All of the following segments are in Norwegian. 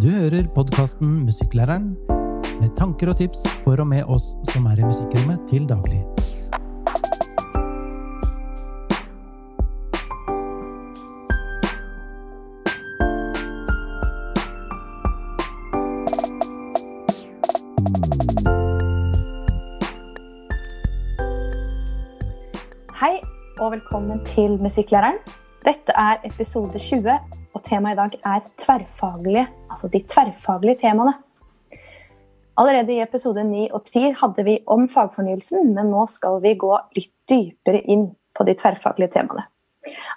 Du hører podkasten Musikklæreren, med tanker og tips for og med oss som er i musikkrommet til daglig. Hei og velkommen til Musikklæreren. Dette er episode 20, og temaet i dag er tverrfaglige, altså de tverrfaglige temaene. Allerede i episode 9 og 10 hadde vi om fagfornyelsen, men nå skal vi gå litt dypere inn på de tverrfaglige temaene.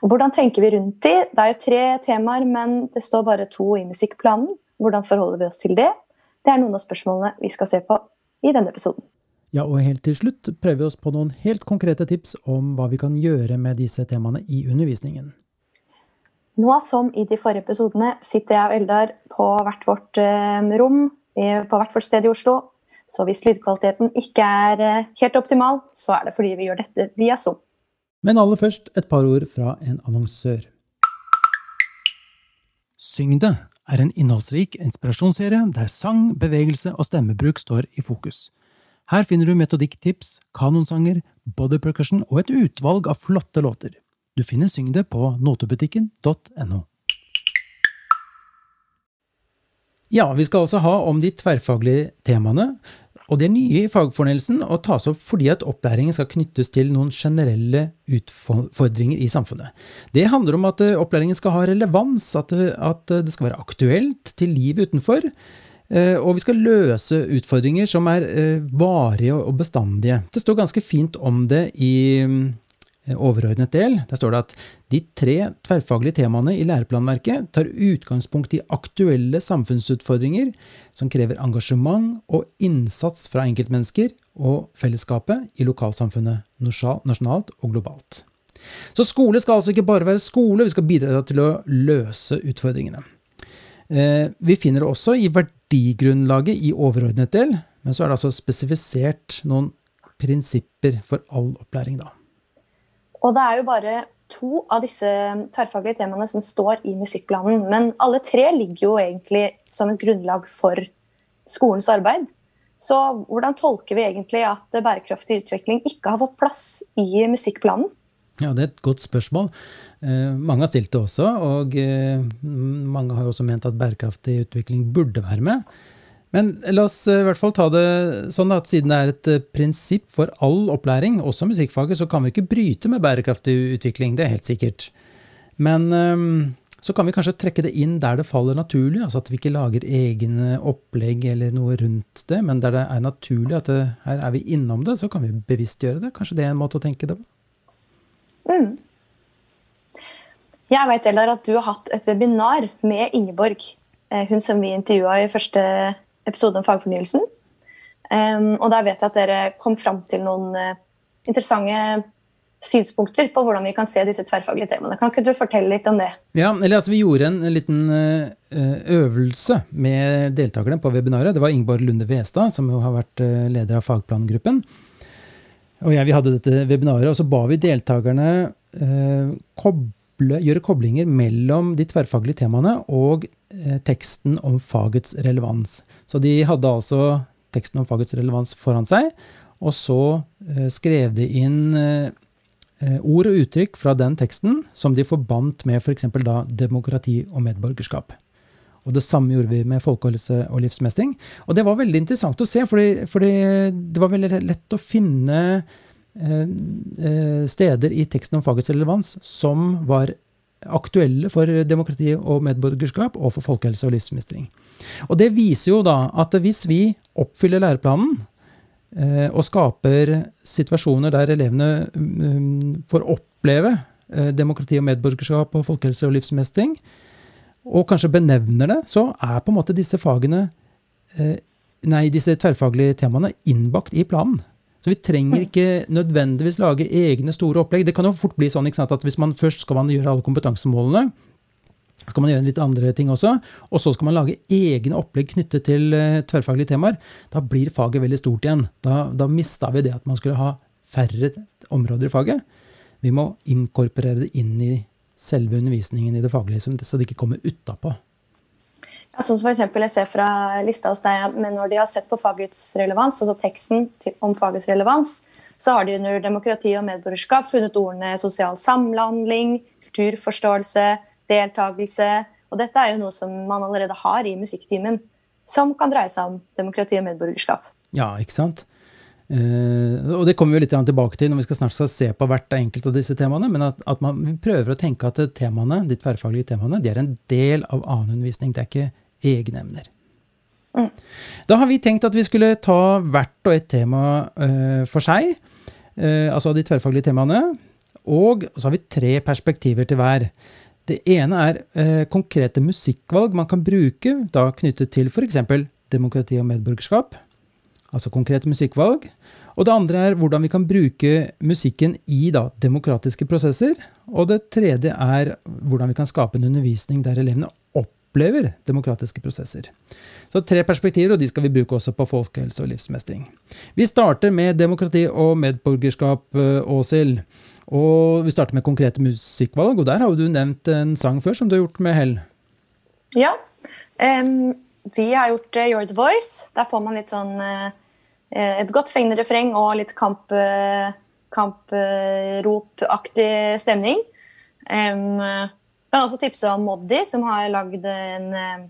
Hvordan tenker vi rundt de? Det er jo tre temaer, men det står bare to i musikkplanen. Hvordan forholder vi oss til det? Det er noen av spørsmålene vi skal se på i denne episoden. Ja, og helt til slutt prøver vi oss på noen helt konkrete tips om hva vi kan gjøre med disse temaene i undervisningen. Nå som i de forrige episodene sitter jeg og Eldar på hvert vårt eh, rom på hvert vårt sted i Oslo. Så hvis lydkvaliteten ikke er eh, helt optimal, så er det fordi vi gjør dette via Zoom. Men aller først et par ord fra en annonsør. Syng det er en innholdsrik inspirasjonsserie der sang, bevegelse og stemmebruk står i fokus. Her finner du metodikktips, kanonsanger, body percussion og et utvalg av flotte låter. Du finner Syng det på notebutikken.no. Ja, vi skal altså ha om de tverrfaglige temaene, og det er nye i fagfornyelsen og tas opp fordi at opplæringen skal knyttes til noen generelle utfordringer i samfunnet. Det handler om at opplæringen skal ha relevans, det, at det skal være aktuelt til livet utenfor, og vi skal løse utfordringer som er varige og bestandige. Det står ganske fint om det i overordnet del. Der står det at de tre tverrfaglige temaene i læreplanverket tar utgangspunkt i aktuelle samfunnsutfordringer som krever engasjement og innsats fra enkeltmennesker og fellesskapet i lokalsamfunnet nasjonalt og globalt. Så skole skal altså ikke bare være skole, vi skal bidra til å løse utfordringene. Vi finner det også i verdigrunnlaget i overordnet del, men så er det altså spesifisert noen prinsipper for all opplæring, da. Og det er jo bare to av disse tverrfaglige temaene som står i musikkplanen. Men alle tre ligger jo egentlig som et grunnlag for skolens arbeid. Så hvordan tolker vi egentlig at bærekraftig utvikling ikke har fått plass i musikkplanen? Ja, Det er et godt spørsmål. Eh, mange har stilt det også, og eh, mange har også ment at bærekraftig utvikling burde være med. Men la oss i hvert fall ta det sånn at siden det er et prinsipp for all opplæring, også musikkfaget, så kan vi ikke bryte med bærekraftig utvikling. Det er helt sikkert. Men så kan vi kanskje trekke det inn der det faller naturlig. Altså at vi ikke lager egne opplegg eller noe rundt det, men der det er naturlig at det, her er vi innom det, så kan vi bevisstgjøre det. Kanskje det er en måte å tenke det på? Mm. Jeg vet, Eldar, at du har hatt et webinar med Ingeborg. Hun som vi intervjua i første episode om fagfornyelsen. Um, og der vet jeg at dere kom fram til noen uh, interessante synspunkter på hvordan vi kan se disse tverrfaglige temaene. Kan ikke du fortelle litt om det? Ja, eller altså Vi gjorde en, en liten uh, øvelse med deltakerne på webinaret. Det var Ingeborg Lunde Westad, som jo har vært leder av fagplangruppen. Og jeg, Vi hadde dette webinaret, og så ba vi deltakerne koble, gjøre koblinger mellom de tverrfaglige temaene og teksten om fagets relevans. Så de hadde altså teksten om fagets relevans foran seg, og så skrev de inn ord og uttrykk fra den teksten som de forbandt med f.eks. For da demokrati og medborgerskap. Og Det samme gjorde vi med folkehelse og livsmestring. Og det var veldig interessant å se, fordi det var veldig lett å finne steder i teksten om fagets relevans som var aktuelle for demokrati og medborgerskap og for folkehelse og livsmestring. Og det viser jo da at hvis vi oppfyller læreplanen og skaper situasjoner der elevene får oppleve demokrati og medborgerskap og folkehelse og livsmestring, og kanskje benevner det, så er på en måte disse fagene Nei, disse tverrfaglige temaene innbakt i planen. Så vi trenger ikke nødvendigvis lage egne store opplegg. Det kan jo fort bli sånn at hvis man først skal man gjøre alle kompetansemålene, skal man gjøre litt andre ting også, og så skal man lage egne opplegg knyttet til tverrfaglige temaer, da blir faget veldig stort igjen. Da, da mista vi det at man skulle ha færre områder i faget. Vi må inkorporere det inn i selve undervisningen i det faglige, så det ikke kommer utapå. Ja, sånn som for jeg ser fra lista hos deg, men Når de har sett på fagets relevans, altså teksten om fagets relevans, så har de under demokrati og medborgerskap funnet ordene sosial samhandling, kulturforståelse, deltakelse. Og dette er jo noe som man allerede har i musikktimen, som kan dreie seg om demokrati og medborgerskap. Ja, ikke sant? Uh, og det kommer vi litt tilbake til når vi skal snart skal se på hvert enkelt av disse temaene. Men at, at man prøver å tenke at temaene, de tverrfaglige temaene de er en del av annen undervisning. Det er ikke egne emner. Mm. Da har vi tenkt at vi skulle ta hvert og et tema uh, for seg. Uh, altså de tverrfaglige temaene. Og så har vi tre perspektiver til hver. Det ene er konkrete musikkvalg man kan bruke, da knyttet til f.eks. demokrati og medborgerskap altså konkrete musikkvalg. Og det andre er hvordan vi kan bruke musikken i da, demokratiske prosesser. Og det tredje er hvordan vi kan skape en undervisning der elevene opplever demokratiske prosesser. Så tre perspektiver, og de skal vi bruke også på folkehelse og livsmestring. Vi starter med demokrati og medborgerskap, eh, Åshild. Og vi starter med konkrete musikkvalg, og der har jo du nevnt en sang før som du har gjort med hell. Ja. Um, vi har gjort uh, Your the Voice. Der får man litt sånn uh Eh, et godt fengende refreng og litt kamp, uh, kampropaktig stemning. Um, kan også tipse om Moddi, som har lagd en eh,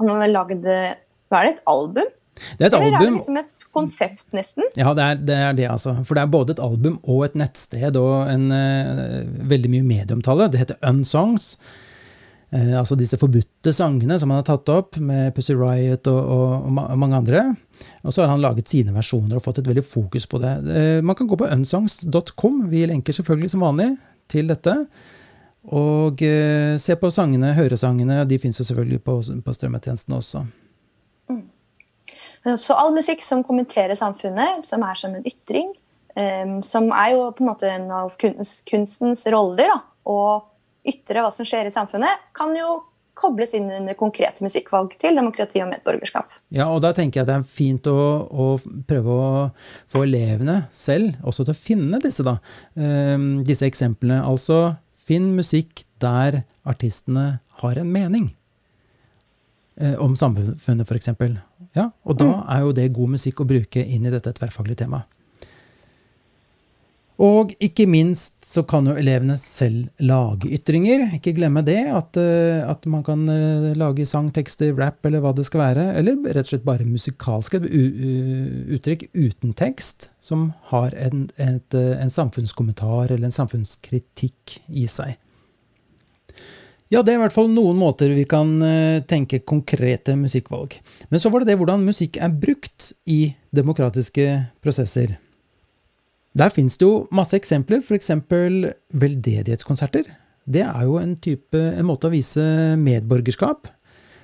Han har vel lagd Hva er det? Et album? Det er et Eller album. er det liksom et konsept, nesten? Ja, det er, det er, det altså. For det er både et album og et nettsted og en uh, veldig mye medieomtale. Det heter Unsongs. Uh, altså disse forbudte sangene som han har tatt opp, med Pussy Riot og, og, og mange andre. Og så har han laget sine versjoner og fått et veldig fokus på det. Uh, man kan gå på unsongs.com. Vi lenker selvfølgelig som vanlig til dette. Og eh, se på sangene, høresangene. De fins jo selvfølgelig på, på strømmetjenestene også. Mm. Så all musikk som kommenterer samfunnet, som er som en ytring, um, som er jo på en måte en av kunstens, kunstens roller, da, å ytre hva som skjer i samfunnet, kan jo kobles inn under konkrete musikkvalg til demokrati og medborgerskap. Ja, og da tenker jeg det er fint å, å prøve å få elevene selv også til å finne disse, da. Um, disse eksemplene. Altså, finn musikk der artistene har en mening. eh, om samfunnet, f.eks. Ja, og da mm. er jo det god musikk å bruke inn i dette tverrfaglige temaet. Og ikke minst så kan jo elevene selv lage ytringer. Ikke glemme det, at, eh, at man kan eh, lage sangtekster, rap eller hva det skal være. Eller rett og slett bare musikalske uttrykk uten tekst, som har en, et, eh, en samfunnskommentar eller en samfunnskritikk i seg. Ja, det er i hvert fall noen måter vi kan tenke konkrete musikkvalg. Men så var det det hvordan musikk er brukt i demokratiske prosesser. Der fins det jo masse eksempler, f.eks. veldedighetskonserter. Det er jo en, type, en måte å vise medborgerskap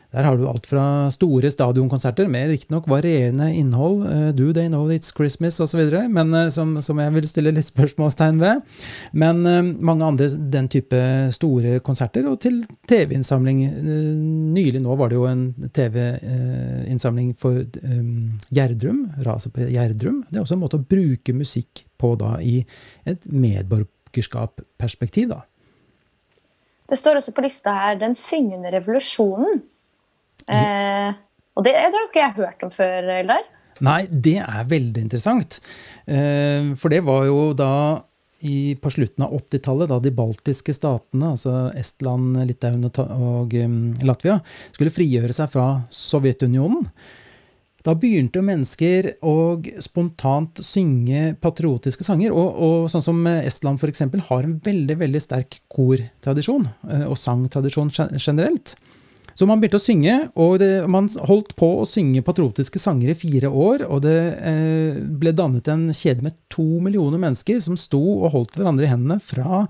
der har du alt fra store stadionkonserter med riktignok varierende innhold, uh, Do They Know It's Christmas osv., uh, som, som, jeg vil stille litt spørsmålstegn ved. Men uh, mange andre den type store konserter, og til TV-innsamling. Nylig nå var det jo en TV-innsamling for um, Gjerdrum, raset på Gjerdrum. Det er også en måte å bruke musikk på da i et medborgerskapsperspektiv, da. Det står også på lista her 'Den syngende revolusjonen'. Eh, og det jeg tror ikke jeg har hørt om før, Eldar. Nei, det er veldig interessant. Eh, for det var jo da i, på slutten av 80-tallet, da de baltiske statene, altså Estland, Litauen og um, Latvia, skulle frigjøre seg fra Sovjetunionen. Da begynte mennesker å spontant synge patriotiske sanger. Og, og sånn som Estland f.eks. har en veldig veldig sterk kortradisjon, eh, og sangtradisjon generelt. Så man begynte å synge, og det, man holdt på å synge patriotiske sanger i fire år. Og det eh, ble dannet en kjede med to millioner mennesker som sto og holdt hverandre i hendene fra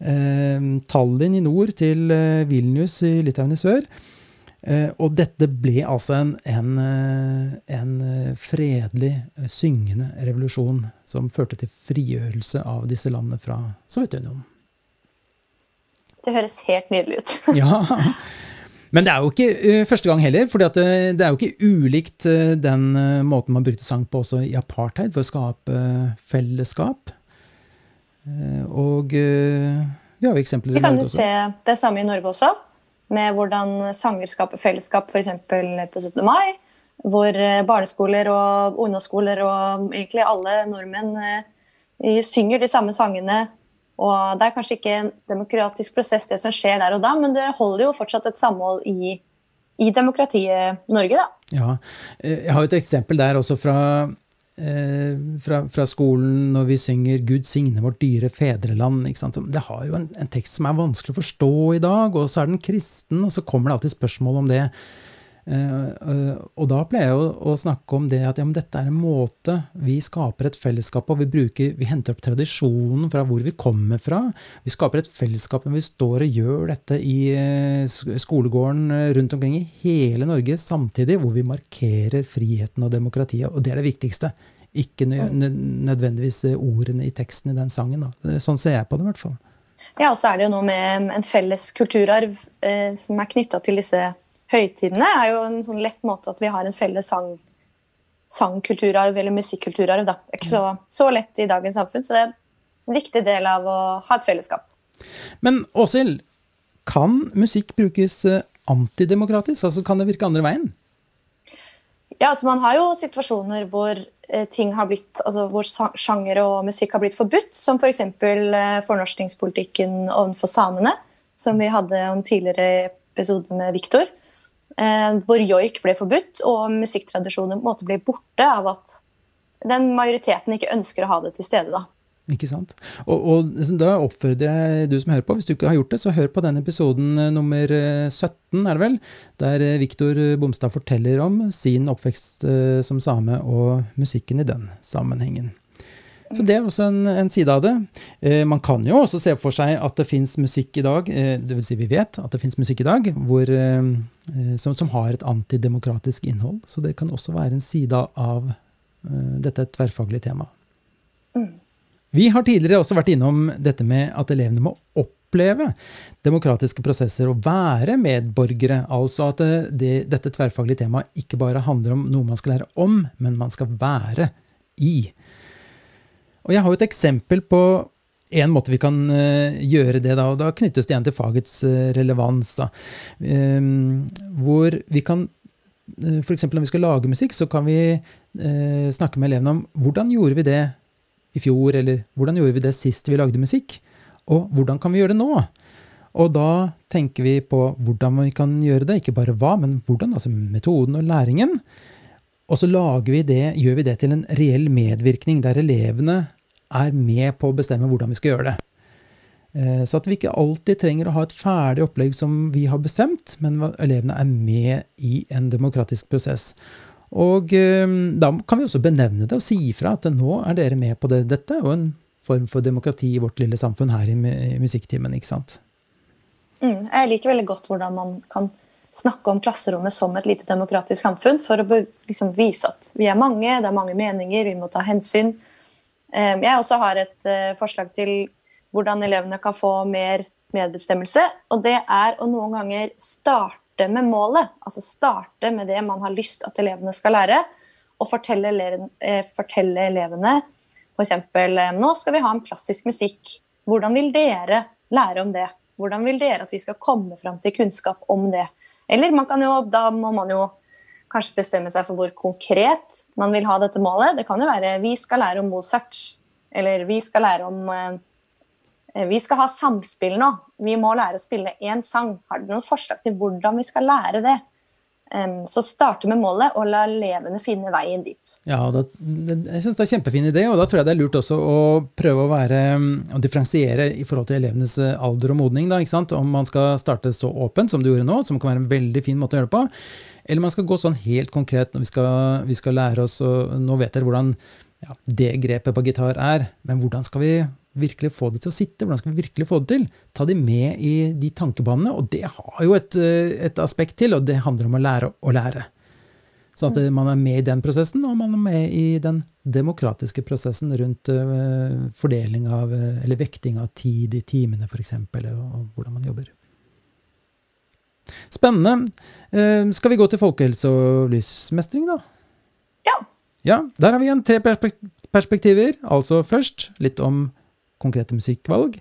eh, Tallinn i nord til eh, Vilnius i Litauen i sør. Eh, og dette ble altså en, en, eh, en eh, fredelig, syngende revolusjon som førte til frigjørelse av disse landene fra Sovjetunionen. Det høres helt nydelig ut. ja, Men det er jo ikke første gang heller, for det, det, er jo ikke ulikt den måten man brukte sang på også i apartheid, for å skape fellesskap. og vi har jo eksempler Vi kan jo se det samme i Norge også. Med hvordan sanger skaper fellesskap, f.eks. på 17. mai. Hvor eh, barneskoler og ungdomsskoler og egentlig alle nordmenn eh, synger de samme sangene. Og det er kanskje ikke en demokratisk prosess, det som skjer der og da, men det holder jo fortsatt et samhold i, i demokratiet Norge, da. Ja, jeg har et eksempel der også fra Eh, fra, fra, skolen når vi synger 'Gud signe vårt dyre fedreland'. Det har jo en, en, tekst som er vanskelig å forstå i dag, og så er den kristen, og så kommer det alltid spørsmål om det. Uh, og da pleier jeg å, snakke om det at ja, dette er en måte vi skaper et fellesskap på. Vi, bruker, vi henter opp tradisjonen fra hvor vi kommer fra. Vi skaper et fellesskap når vi står og gjør dette i uh, skolegården rundt omkring i hele Norge samtidig, hvor vi markerer friheten og demokratiet. Og det er det viktigste. Ikke nødvendigvis ordene i teksten i den sangen. Da. Sånn ser jeg på det, i hvert fall. Ja, og så er det jo noe med en felles kulturarv eh, som er knytta til disse høytidene er jo en sånn lett måte at vi har en felles sang, sangkulturarv eller musikkulturarv. Det er ikke så, så, lett i dagens samfunn, så det er en viktig del av å ha et fellesskap. Men Åshild, kan musikk brukes eh, antidemokratisk? Altså Kan det virke andre veien? Ja, altså Man har jo situasjoner hvor eh, ting har blitt, altså hvor sjanger og musikk har blitt forbudt, som f.eks. For eh, fornorskningspolitikken overfor samene, som vi hadde om tidligere episode med Viktor. Eh, hvor joik ble forbudt, og musikktradisjoner på en ble borte av at den majoriteten ikke ønsker å ha det til stede. da. Ikke sant. Og, og, Da oppfordrer jeg du som hører på, hvis du ikke har gjort det, så hør på den episoden eh, nummer 17, eh, er det vel, der Viktor Bomstad forteller om sin oppvekst som same og musikken i den sammenhengen. Så det er også en, en side av det. Eh, man kan jo også se for seg at det fins musikk i dag, eh, dvs. Si vi vet at det fins musikk i dag hvor, eh, eh, som, som, har et antidemokratisk innhold. Så det kan også være en side av eh, dette tverrfaglige temaet. Mm. Vi har tidligere også vært innom dette med at elevene må oppleve demokratiske prosesser og være medborgere. Altså at det, det, dette tverrfaglige temaet ikke bare handler om noe man skal lære om, men man skal være i. Og jeg har jo et eksempel på en måte vi kan uh, gjøre det, da, og da knyttes det igjen til fagets uh, relevans. Da. Um, hvor vi kan uh, F.eks. når vi skal lage musikk, så kan vi snakke med elevene om hvordan gjorde vi det i fjor, eller hvordan gjorde vi det sist vi lagde musikk, og hvordan kan vi gjøre det nå? Og da tenker vi på hvordan vi kan gjøre det, ikke bare hva, men hvordan, altså metoden og læringen. Og så vi det, gjør vi det til en reell medvirkning, der elevene er med på å bestemme hvordan vi skal gjøre det. Eh, så at vi ikke alltid trenger å ha et ferdig opplegg som vi har bestemt, men elevene er med i en demokratisk prosess. Og eh, da kan vi også benevne det og si ifra at nå er dere med på det, dette, og en form for demokrati i vårt lille samfunn her i musikktimen. ikke sant? Mm, jeg liker veldig godt hvordan man kan snakke om klasserommet som et lite demokratisk samfunn, for å liksom vise at vi er mange, det er mange meninger, vi må ta hensyn. Jeg også har et eh, forslag til hvordan elevene kan få mer medbestemmelse. Og det er å noen ganger starte med målet. Altså starte med det man har lyst at elevene skal lære. Og fortelle, eh, fortelle elevene f.eks.: Nå skal vi ha en klassisk musikk. Hvordan vil dere lære om det? Hvordan vil dere at vi skal komme fram til kunnskap om det? Eller man kan jo, da må man jo kanskje bestemme seg for hvor konkret man vil ha dette målet. Det kan jo være vi skal lære om Mozart, eller vi skal lære om eh, Vi skal ha samspill nå. Vi må lære å spille én sang. Har du noen forslag til hvordan vi skal lære det? Så starte med målet og la elevene finne veien dit. Ja, da, jeg synes det er en kjempefin idé, og da tror jeg det er lurt også å prøve å, være, å differensiere i forhold til elevenes eh, alder og modning. Da, Om man skal starte så åpent som du gjorde nå, som kan være en veldig fin måte å gjøre det på, eller man skal gå sånn helt konkret når vi skal, vi skal lære oss og Nå vet dere hvordan ja, det grepet på gitar er, men hvordan skal vi virkelig få det til å sitte? Hvordan skal vi virkelig få det til? Ta de med i de tankebanene, og det har jo et, et aspekt til, og det handler om å lære å lære. Sånn at man er med i den prosessen, og man er med i den demokratiske prosessen rundt uh, fordeling av, eller vekting av tid i timene, f.eks., og hvordan man jobber. Spennende. Uh, skal vi gå til folkehelse og livsmestring, da? Ja. Ja, Der har vi igjen tre perspektiver. Altså først litt om konkrete musikkvalg.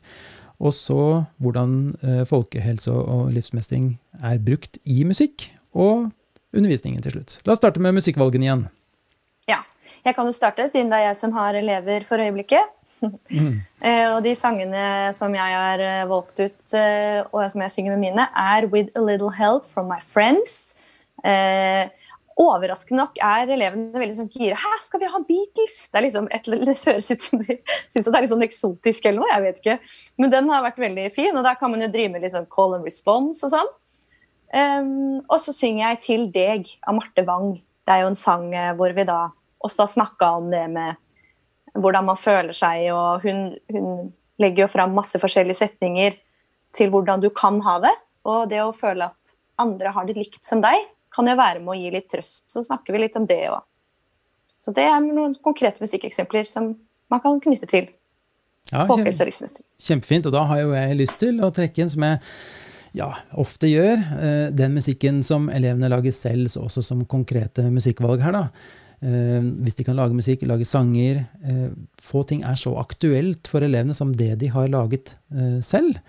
Og så hvordan uh, folkehelse og livsmestring er brukt i musikk, og undervisningen til slutt. La oss starte med musikkvalgene igjen. Ja. Jeg kan jo starte, siden det er jeg som har elever for øyeblikket. Mm. og de sangene som jeg har valgt ut, og som jeg synger med mine, er 'With a Little Help from My Friends'. Eh, Overraskende nok er elevene veldig sånn gira. 'Hæ, skal vi ha Beatles?' Det, er liksom et, det høres ut som de syns det er litt sånn eksotisk eller noe. jeg vet ikke. Men den har vært veldig fin, og der kan man jo drive med liksom call and response og sånn. Um, og så synger jeg 'Til deg' av Marte Wang. Det er jo en sang eh, hvor vi da også har snakka om det med hvordan man føler seg, og hun, hun legger jo fram masse forskjellige setninger til hvordan du kan ha det. Og det å føle at andre har det likt som deg, kan jo være med å gi litt trøst. Så snakker vi litt om det òg. Så det er noen konkrete musikkeksempler som man kan knytte til ja, folkehelse og livsmestring. Kjempefint. Og da har jo jeg lyst til å trekke inn, som jeg ja, ofte gjør, eh, den musikken som elevene lager selv, så også som konkrete musikkvalg her, da. Eh, hvis de kan lage musikk, lage sanger eh, Få ting er så aktuelt for elevene som det de har laget selv.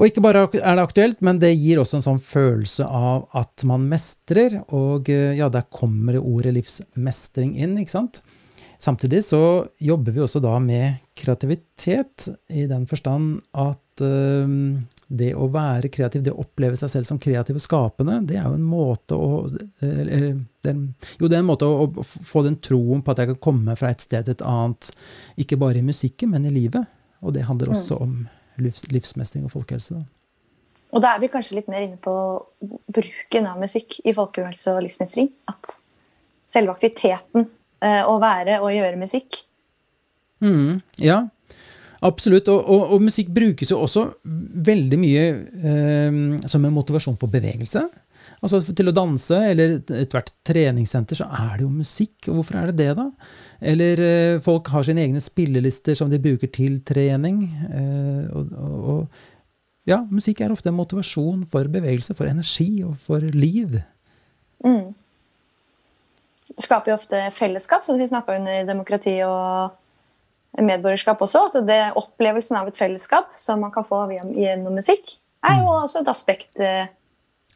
Og ikke bare er det aktuelt, men det gir også en sånn følelse av at man mestrer. Og eh, ja, der kommer ordet livsmestring inn, ikke sant. Samtidig så jobber vi også da med kreativitet, i den forstand at uh, det å være kreativ, det å oppleve seg selv som kreativ og skapende, det er jo en måte å uh, den, Jo, det er en måte å, å, få den troen på at jeg kan komme fra et sted til et annet, ikke bare i musikken, men i livet. Og det handler også mm. om livs, livsmestring og folkehelse. Da. Og da er vi kanskje litt mer inne på bruken av musikk i folkehelse og livsmestring. At selve aktiviteten eh, å være og gjøre musikk. Mm, ja, absolutt. Og, og, og, musikk brukes jo også veldig mye eh, som en motivasjon for bevegelse. Altså Til å danse eller ethvert treningssenter så er det jo musikk. Og hvorfor er det det, da? Eller eh, folk har sine egne spillelister som de bruker til trening. Eh, og, og, ja, musikk er ofte en motivasjon for bevegelse, for energi og for liv. Mm. Det skaper jo ofte fellesskap, som vi snakka under demokrati og medborgerskap også. Altså det Opplevelsen av et fellesskap som man kan få gjennom musikk, er jo mm. også et aspekt eh,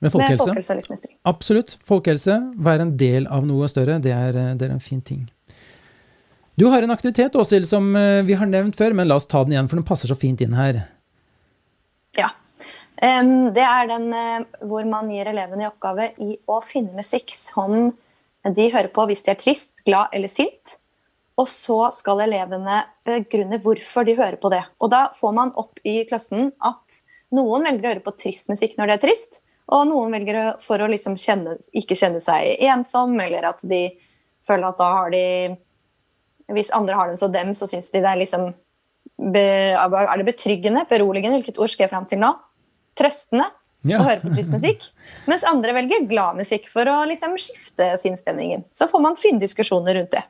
med folkehelse. Med folkehelse og livsmestring. Absolutt. Folkehelse, være en del av noe større, det er, det er en fin ting. Du har en aktivitet, Åshild, som eh, vi har nevnt før, men la oss ta den igjen, for den passer så fint inn her. Ja. Det er den hvor man gir elevene i oppgave i å finne musikk som de hører på hvis de er trist, glad eller sint. Og så skal elevene begrunne hvorfor de hører på det. Og da får man opp i klassen at noen velger å høre på trist musikk når det er trist, og noen velger for å liksom kjenne, ikke kjenne seg ensom, eller at de føler at da har de Hvis andre har dem som dem, så syns de det er liksom Er det betryggende, beroligende, hvilket ord skal jeg fram til nå? Trøstende ja. å høre på trist musikk. Mens andre velger glad musikk for å liksom skifte sinnsstemningen. Så får man finne diskusjoner rundt det.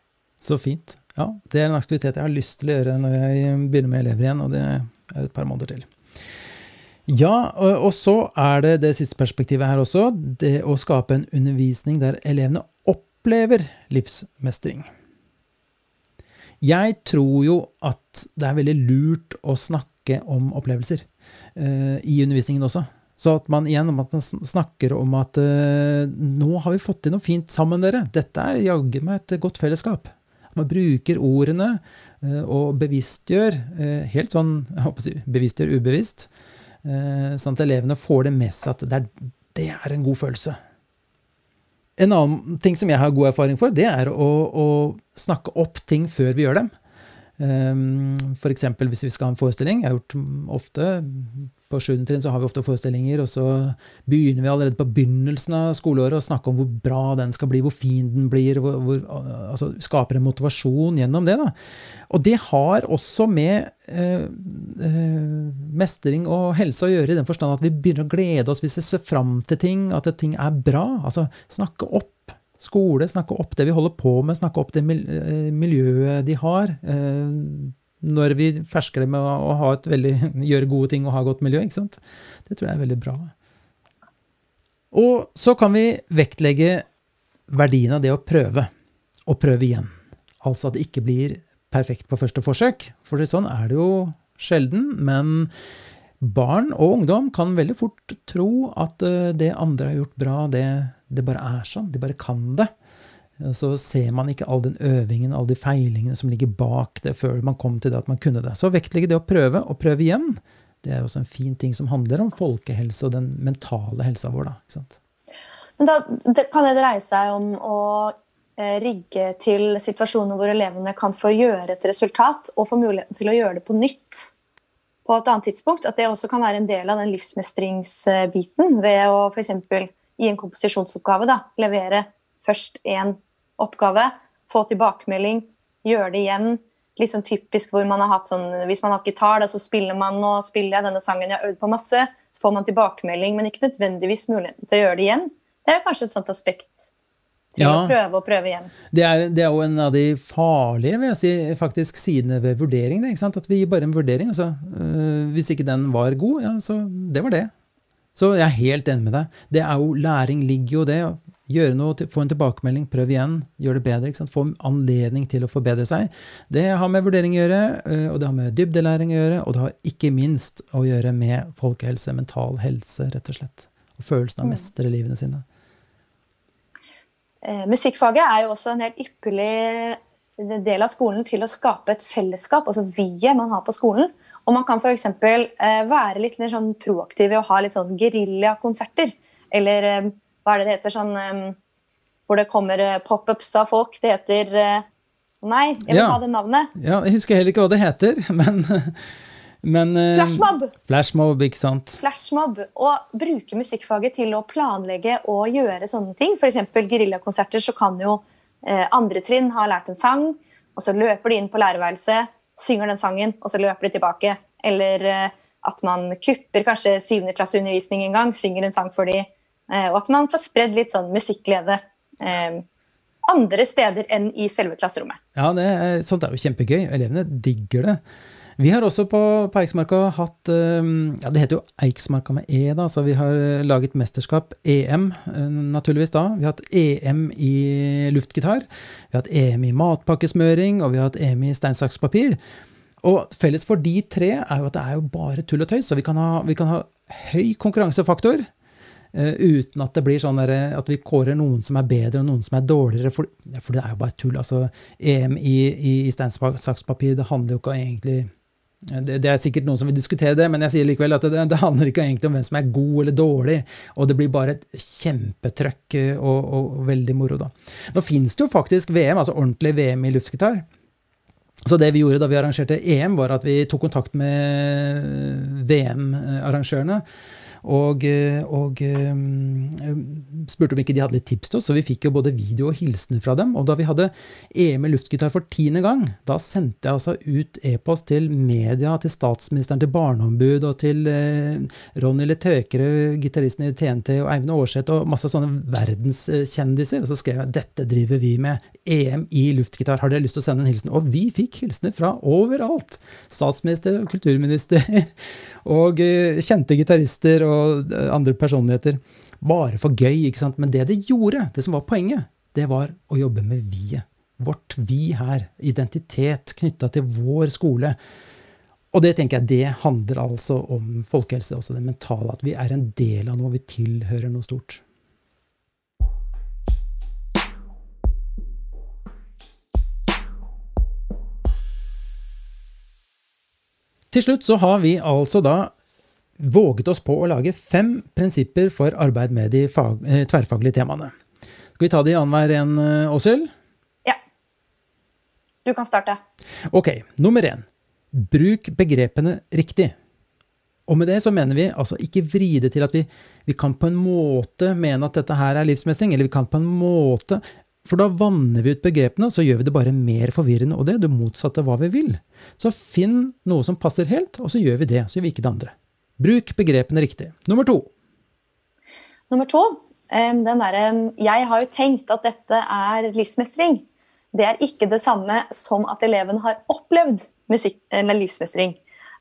Så fint. Ja, det er en aktivitet jeg har lyst til å gjøre når jeg begynner med elever igjen, og det er et par måneder til. Ja, og så er det det siste perspektivet her også, det å skape en undervisning der elevene opplever livsmestring. Jeg tror jo at det er veldig lurt å snakke om opplevelser uh, i undervisningen også. Så at man igjen at man snakker om at uh, nå har vi fått til noe fint sammen, dere. Dette er jaggu meg et godt fellesskap. Man bruker ordene uh, og bevisstgjør, helt sånn jeg bevisstgjør ubevisst, Eh, sånn at elevene får det med seg at det er, det er, en god følelse. En annen ting som jeg har god erfaring for, det er å, å snakke opp ting før vi gjør dem. Eh, F.eks. hvis vi skal ha en forestilling. Jeg har gjort ofte på 7. trinn så har vi ofte forestillinger, og så begynner vi allerede på begynnelsen av skoleåret å snakke om hvor bra den skal bli, hvor fin den blir, hvor, hvor, altså skaper en motivasjon gjennom det. Da. Og det har også med eh, eh, mestring og helse å gjøre, i den forstand at vi begynner å glede oss hvis vi ser fram til ting, at ting er bra. Altså snakke opp skole, snakke opp det vi holder på med, snakke opp det eh, miljøet de har. Eh, når vi fersker det med å, veldig, gjøre gode ting og ha godt miljø. ikke sant? Det tror jeg er veldig bra. Og så kan vi vektlegge verdien av det å prøve, og prøve igjen. Altså at det ikke blir perfekt på første forsøk. For sånn er det jo sjelden. Men barn og ungdom kan veldig fort tro at eh, det andre har gjort bra, det, det bare er sånn. De bare kan det. Så ser man ikke all den øvingen, alle de feilingene som ligger bak det, før man kom til det at man kunne det. Så vektlegge det å prøve, og prøve igjen, det er også en fin ting som handler om folkehelse og den mentale helsa vår. Da? Men da kan det dreie seg om å eh, rigge til situasjoner hvor elevene kan få gjøre et resultat og få muligheten til å gjøre det på nytt på et annet tidspunkt. At det også kan være en del av den livsmestringsbiten ved å f.eks. i en komposisjonsoppgave da, levere først én oppgave, få tilbakemelding, gjøre det igjen. Litt sånn typisk hvor man har hatt sånn Hvis man har hatt gitar, da, så spiller man og spiller jeg denne sangen jeg har øvd på masse. Så får man tilbakemelding, men ikke nødvendigvis muligheten til å gjøre det igjen. Det er kanskje et sånt aspekt til ja, å prøve og prøve igjen. Det er, det er, jo en av de farlige vil jeg si, faktisk sidene ved vurdering. Det, At vi gir bare en vurdering. Altså, hvis ikke den var god, ja, så det var det. Så jeg er helt enig med deg. Det er jo, Læring ligger jo det. Gjøre noe, Få en tilbakemelding, prøv igjen, gjør det bedre. Få anledning til å forbedre seg. Det har med vurdering å gjøre, øh, og det har med dybdelæring å gjøre, og det har ikke minst å gjøre med folkehelse, mental helse, rett og slett. Og følelsen av å mm. mestre livene sine. Eh, musikkfaget er jo også en helt ypperlig del av skolen til å skape et fellesskap, altså vi-et man har på skolen. Og man kan f.eks. Eh, være litt mer sånn proaktiv i å ha litt sånn geriljakonserter. Eller eh, hva er det det heter sånn um, Hvor det kommer eh, pop-ups av folk. Det heter uh, Nei, jeg vil ja. ha det navnet. Ja, jeg husker heller ikke hva det heter, men men, uh, flashmob! Flashmob, ikke sant? Flashmob, Og bruke musikkfaget til å planlegge og gjøre sånne ting. F.eks. geriljakonserter, så kan jo uh, andre trinn ha lært en sang, og så løper de inn på lærerværelset, synger den sangen, og så løper de tilbake. Eller uh, at man kupper kanskje syvendeklasseundervisning en gang, synger en sang for de, og at man får spredd litt sånn musikklede eh, andre steder enn i selve klasserommet. Ja, er, sånt er jo kjempegøy. Elevene digger det. Vi har også på, på Eiksmarka hatt ehm, ja, Det heter jo Eiksmarka med E, da, så vi har eh, laget mesterskap, EM, eh, naturligvis da. Vi har hatt EM i luftgitar. Vi har hatt EM i matpakkesmøring, og vi har hatt EM i stein, saks, papir. Og felles for de tre er jo at det er jo bare tull og tøys, så vi kan ha, vi kan ha høy konkurransefaktor. Uh, uten at det blir sånn der, at vi kårer noen som er bedre og noen som er dårligere. For, for det er jo bare tull. altså EM i, i, i steinsakspapir, det handler jo ikke egentlig det, det, er sikkert noen som vil diskutere det, men jeg sier likevel at det, det, handler ikke egentlig om hvem som er god eller dårlig. Og det blir bare et kjempetrøkk eh, og, og, og veldig moro, da. Nå fins det jo faktisk VM, altså ordentlig VM i luftgitar. Så det vi gjorde da vi arrangerte EM, var at vi tok kontakt med VM-arrangørene og, eh, og, eh, spurte om ikke de hadde litt tips til oss, så vi fikk jo både video og hilsener fra dem. Og da vi hadde EM i luftgitar for tiende gang, da sendte jeg altså ut e-post til media, til statsministeren, til Barneombud og til eh, Ronny Letøkere, gitaristen i TNT, og Eivind Aarseth og masse sånne verdenskjendiser. Og så skrev jeg dette driver vi med. EM i luftgitar. Har dere lyst til å sende en hilsen? Og vi fikk hilsener fra overalt! Statsminister, kulturminister og kjente gitarister og andre personligheter. Bare for gøy, ikke sant? Men det det gjorde, det som var poenget, det var å jobbe med vi-et. Vårt vi her. Identitet knytta til vår skole. Og det tenker jeg, det handler altså om folkehelse, også det mentale. At vi er en del av noe, vi tilhører noe stort. Til slutt så har vi altså da våget oss på å lage fem prinsipper for arbeid med de fag, eh, tverrfaglige temaene. Skal vi ta de annenhver en, eh, Åshild? Ja. Du kan starte. Ok. Nummer én. Bruk begrepene riktig. Og med det så mener vi altså ikke vri det til at vi, vi kan på en måte mene at dette her er livsmestring, eller vi kan på en måte For da vanner vi ut begrepene, og så gjør vi det bare mer forvirrende, og det er det motsatte av hva vi vil. Så finn noe som passer helt, og så gjør vi det. Så gjør vi ikke det andre. Bruk begrepene riktig. Nummer to. Nummer to. Der, jeg har jo tenkt at dette er livsmestring. Det er ikke det samme som at eleven har opplevd musikk, livsmestring.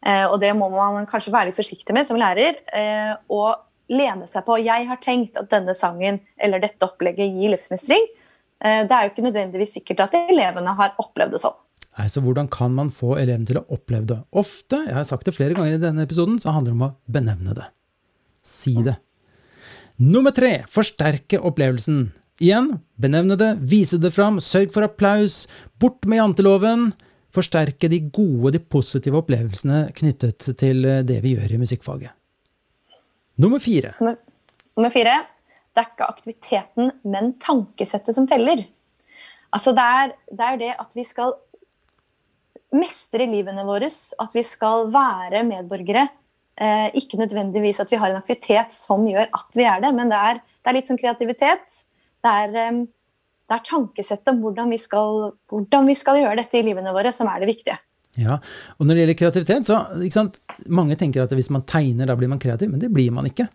Eh, og det må man kanskje være litt forsiktig med som lærer. Eh, og lene seg på. Jeg har tenkt at denne sangen eller dette opplegget gir livsmestring. Eh, det er jo ikke nødvendigvis sikkert at elevene har opplevd det sånn. Nei, så hvordan kan man få eleven til å oppleve det? Ofte, jeg har sagt det flere ganger i denne episoden, så handler det om å benevne det. Si det. Nummer tre forsterke opplevelsen. Igjen, benevne det, vise det fram, sørg for applaus, bort med janteloven. Forsterke de gode, de positive opplevelsene knyttet til det vi gjør i musikkfaget. Nummer fire. Nummer, nummer fire det er ikke aktiviteten, men tankesettet som teller. Altså det er, det er det at vi skal mestre livene våre, at vi skal være medborgere. Eh, ikke nødvendigvis at vi har en aktivitet som gjør at vi er det, men det er, det er litt sånn kreativitet. Det er, eh, det er tankesettet om hvordan vi, skal, hvordan vi, skal, gjøre dette i livene våre, som er det viktige. Ja, og Når det gjelder kreativitet, så Mange tenker at hvis man tegner, da blir man kreativ, men det blir man ikke.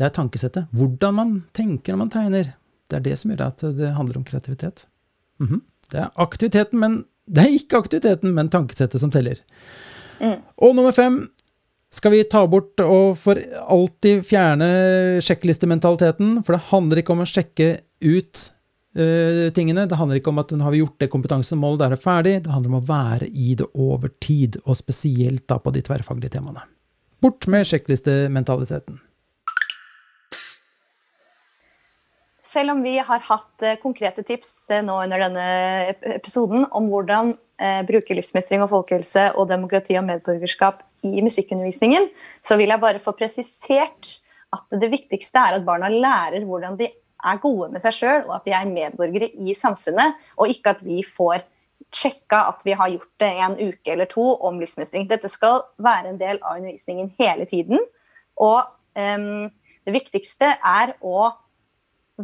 Det er tankesettet. Hvordan man tenker når man tegner. Det er det som gjør at det handler om kreativitet. Mm -hmm. Det er aktiviteten, men det er ikke aktiviteten, men tankesettet som teller. Mm. Og nummer fem skal vi ta bort og for alltid fjerne sjekklistementaliteten. For det handler ikke om å sjekke ut uh, tingene. Det handler ikke om at har vi gjort det kompetansemålet, da er det ferdig. Det handler om å være i det over tid, og spesielt da på de tverrfaglige temaene. Bort med sjekklistementaliteten. Selv om vi har hatt eh, konkrete tips eh, nå under denne episoden om hvordan eh, bruke livsmestring og folkehelse og demokrati og medborgerskap i musikkundervisningen, så vil jeg bare få presisert at det viktigste er at barna lærer hvordan de er gode med seg sjøl, og at de er medborgere i samfunnet, og ikke at vi får sjekka at vi har gjort det en uke eller to om livsmestring. Dette skal være en del av undervisningen hele tiden. Og um, det viktigste er å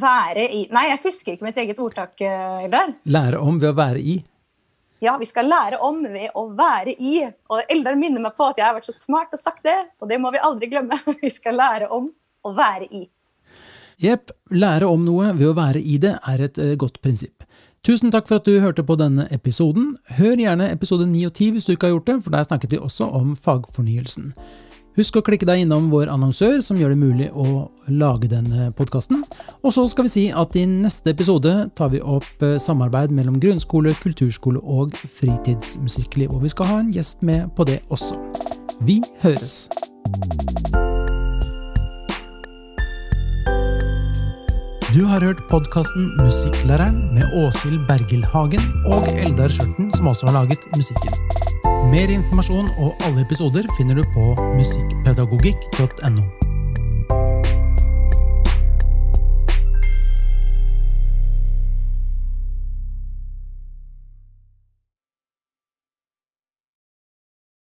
være i Nei, jeg husker ikke mitt eget ordtak, eh, Eldar. Lære om ved å være i? Ja, vi skal lære om ved å være i. Og Eldar minner meg på at jeg har vært så smart og sagt det, og det må vi aldri glemme. Vi skal lære om å være i. Jepp. Lære om noe ved å være i det er et eh, godt prinsipp. Tusen takk for at du hørte på denne episoden. Hør gjerne episode 9 og 10 hvis du ikke har gjort det, for der snakket vi også om fagfornyelsen. Husk å klikke deg innom vår annonsør, som gjør det mulig å lage denne podkasten. Og så skal vi si at i neste episode tar vi opp eh, samarbeid mellom grunnskole, kulturskole og fritidsmusikkliv. Og vi skal ha en gjest med på det også. Vi høres! Du har hørt podkasten Musikklæreren med Åshild Bergil Hagen og Eldar Skjørten, som også har laget musikken. Mer informasjon og alle episoder finner du på musikkpedagogikk.no.